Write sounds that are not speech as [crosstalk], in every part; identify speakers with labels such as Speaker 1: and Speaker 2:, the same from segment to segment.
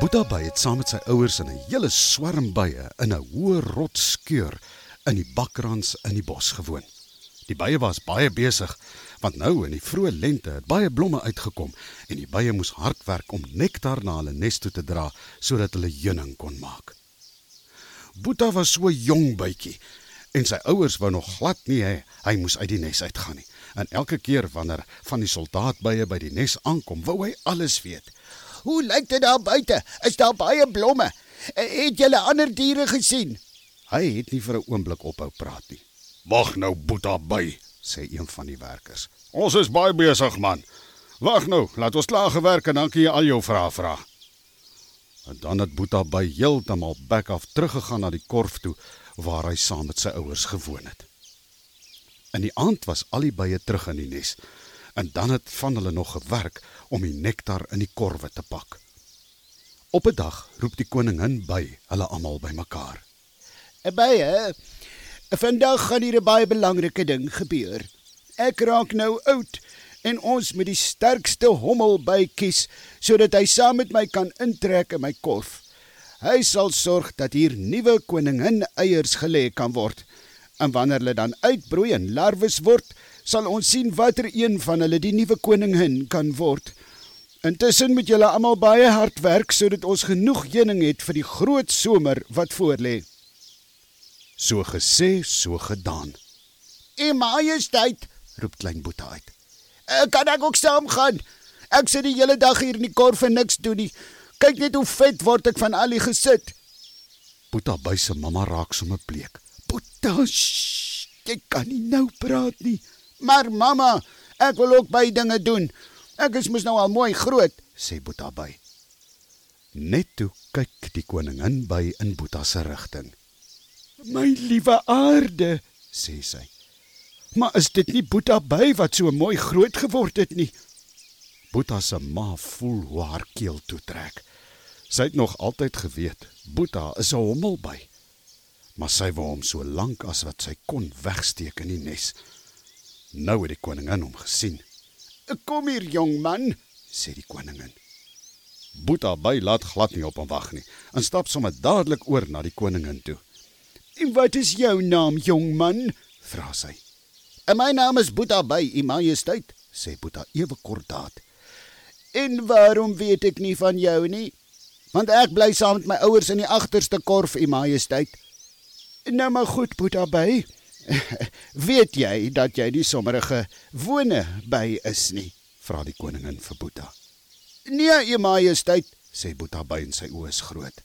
Speaker 1: Boeta Bey het saam met sy ouers in 'n hele swerm bye in 'n hoë rotsskeur in die bakrans in die bos gewoon. Die bye was baie besig want nou in die vroeë lente het baie blomme uitgekom en die bye moes hard werk om nektar na hulle nes toe te dra sodat hulle heuning kon maak. Boeta was so jong bytjie en sy ouers wou nog glad nie hê hy moes uit die nes uitgaan nie. En elke keer wanneer van die soldaatbye by die nes aankom, wou hy alles weet.
Speaker 2: Hoe lyk dit daar buite? Is daar baie blomme? Eh, Het julle ander diere gesien?
Speaker 1: Hy het nie vir 'n oomblik ophou praat nie. "Wag nou, Boeta by," sê een van die werkers. "Ons is baie besig, man. Wag nou, laat ons klaar gewerk en dan kan jy al jou vrae vra." En dan het Boeta by heeltemal back af teruggegaan na die korf toe waar hy saam met sy ouers gewoon het. In die aand was al die bye terug in die nes en dan het van hulle nog gewerk om die nektar in die korwe te pak. Op 'n dag roep die koningin by hulle almal bymekaar.
Speaker 2: Bye. Vandag gaan hier 'n baie belangrike ding gebeur. Ek raak nou oud en ons moet die sterkste hommel by kies sodat hy saam met my kan intrek in my korf. Hy sal sorg dat hier nuwe koningin eiers gelê kan word. En wanneer hulle dan uitbroei en larwes word, sal ons sien watter een van hulle die nuwe koningin kan word. Intussen moet julle almal baie hard werk sodat ons genoeg heuning het vir die groot somer wat voorlê.
Speaker 1: So gesê, so gedaan.
Speaker 2: "U Majesteit,"
Speaker 1: Roep klein Boeta uit.
Speaker 2: "ek kan ek ook saamgaan. Ek sit die hele dag hier in die korf en niks doen nie. Kyk net hoe vet word ek van al die gesit."
Speaker 1: Boeta by se mamma raak sommer bleek.
Speaker 2: "Boeta, jy kan nie nou praat nie." "Maar mamma, ek wil ook baie dinge doen. Ek is mos nou al mooi groot."
Speaker 1: sê Boeta by. Net toe kyk die koningin by in Boeta se rigting.
Speaker 2: "My liewe aarde," sê sy. "Maar is dit nie Boeta by wat so mooi groot geword het nie?"
Speaker 1: Boeta se ma voel hoe haar keel toetrek. Sy het nog altyd geweet Boeta is 'n hommelby. Maar sy wou hom so lank as wat sy kon wegsteek in die nes. Nou het die koningin hom gesien,
Speaker 2: "Kom hier, jong man,"
Speaker 1: sê die koningin. Boeta by laat glad nie op hom wag nie en stap sommer dadelik oor na die koningin toe.
Speaker 2: "En wat is jou naam, jong man?"
Speaker 1: Vra sy.
Speaker 2: "En my naam is Boeta by, U Majesteit."
Speaker 1: Sê Boeta ewe kordaat.
Speaker 2: "En waarom weet ek nie van jou nie? Want ek bly saam met my ouers in die agterste korf, U Majesteit." "Nou maar goed, Boeta by. [laughs] weet jy dat jy die sommerige wone by is nie?"
Speaker 1: Vra die koningin vir Boeta.
Speaker 2: "Nee, U Majesteit."
Speaker 1: Sê Boeta by en sy oë is groot.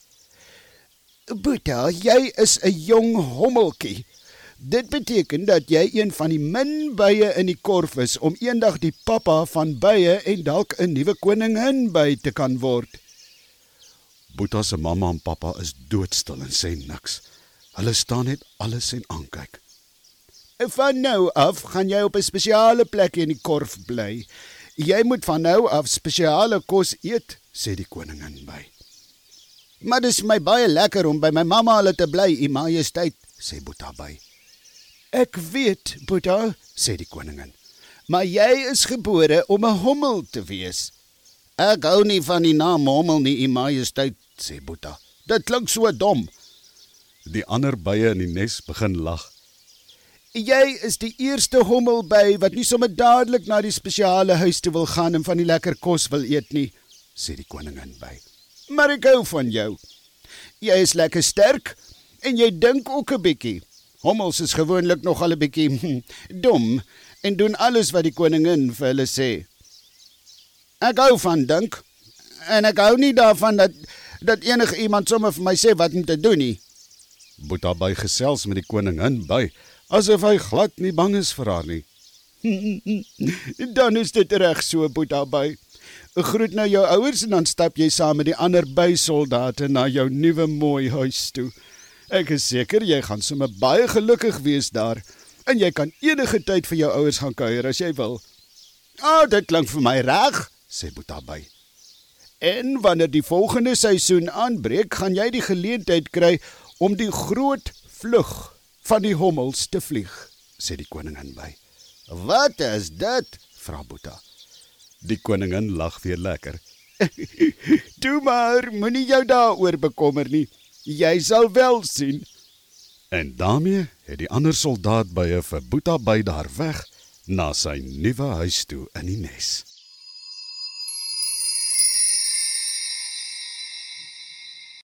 Speaker 2: Boeta, jy is 'n jong hommeltjie. Dit beteken dat jy een van die min bye in die korf is om eendag die pappa van bye en dalk 'n nuwe koningin by te kan word.
Speaker 1: Boeta se mamma en pappa is doodstil en sê niks. Hulle staan net alles en aankyk.
Speaker 2: Van nou af gaan jy op 'n spesiale plek in die korf bly. Jy moet van nou af spesiale kos eet, sê die koningin by. Maar dit is my baie lekker om by my mamma hulle te bly, U Majesteit,
Speaker 1: Sê Boeta by.
Speaker 2: Ek weet, Boeta, sê die koningin. Maar jy is gebore om 'n hommel te wees. Ek hou nie van die naam hommel nie, U Majesteit, sê Boeta. Dit klink so dom.
Speaker 1: Die ander bye in die nes begin lag.
Speaker 2: Jy is die eerste hommelby wat nie sommer dadelik na die spesiale huis toe wil gaan en van die lekker kos wil eet nie,
Speaker 1: sê die koningin by.
Speaker 2: maar ek hou van jou. Jy is lekker sterk en jy dink ook 'n bietjie. Hommels is gewoonlik nog al 'n bietjie hm, dom en doen alles wat die koningin vir hulle sê. Ek hou van dink en ek hou nie daarvan dat dat enige iemand sommer vir my sê wat om te doen nie.
Speaker 1: Boeta by gesels met die koningin by asof hy glad nie bang is vir haar nie. [laughs]
Speaker 2: Dan is dit reg so, Boeta by. Groet nou jou ouers en dan stap jy saam met die ander bysoldate na jou nuwe mooi huis toe. Ek is seker jy gaan sommer baie gelukkig wees daar en jy kan enige tyd vir jou ouers gaan kuier as jy wil. "Ah, oh, dit klink vir my reg,"
Speaker 1: sê Boeta by.
Speaker 2: En wanneer die volgende seisoen aanbreek, gaan jy die geleentheid kry om die groot vlug van die hommels te vlieg.
Speaker 1: sê die koningin by.
Speaker 2: Wat is dit?
Speaker 1: Vra Boeta. Die koningin lag weer lekker. [laughs]
Speaker 2: Toe maar, moenie jou daaroor bekommer nie. Jy sal wel sien.
Speaker 1: En daarmee het die ander soldaat by 'n verboeta by daar weg na sy nuwe huis toe in die nes.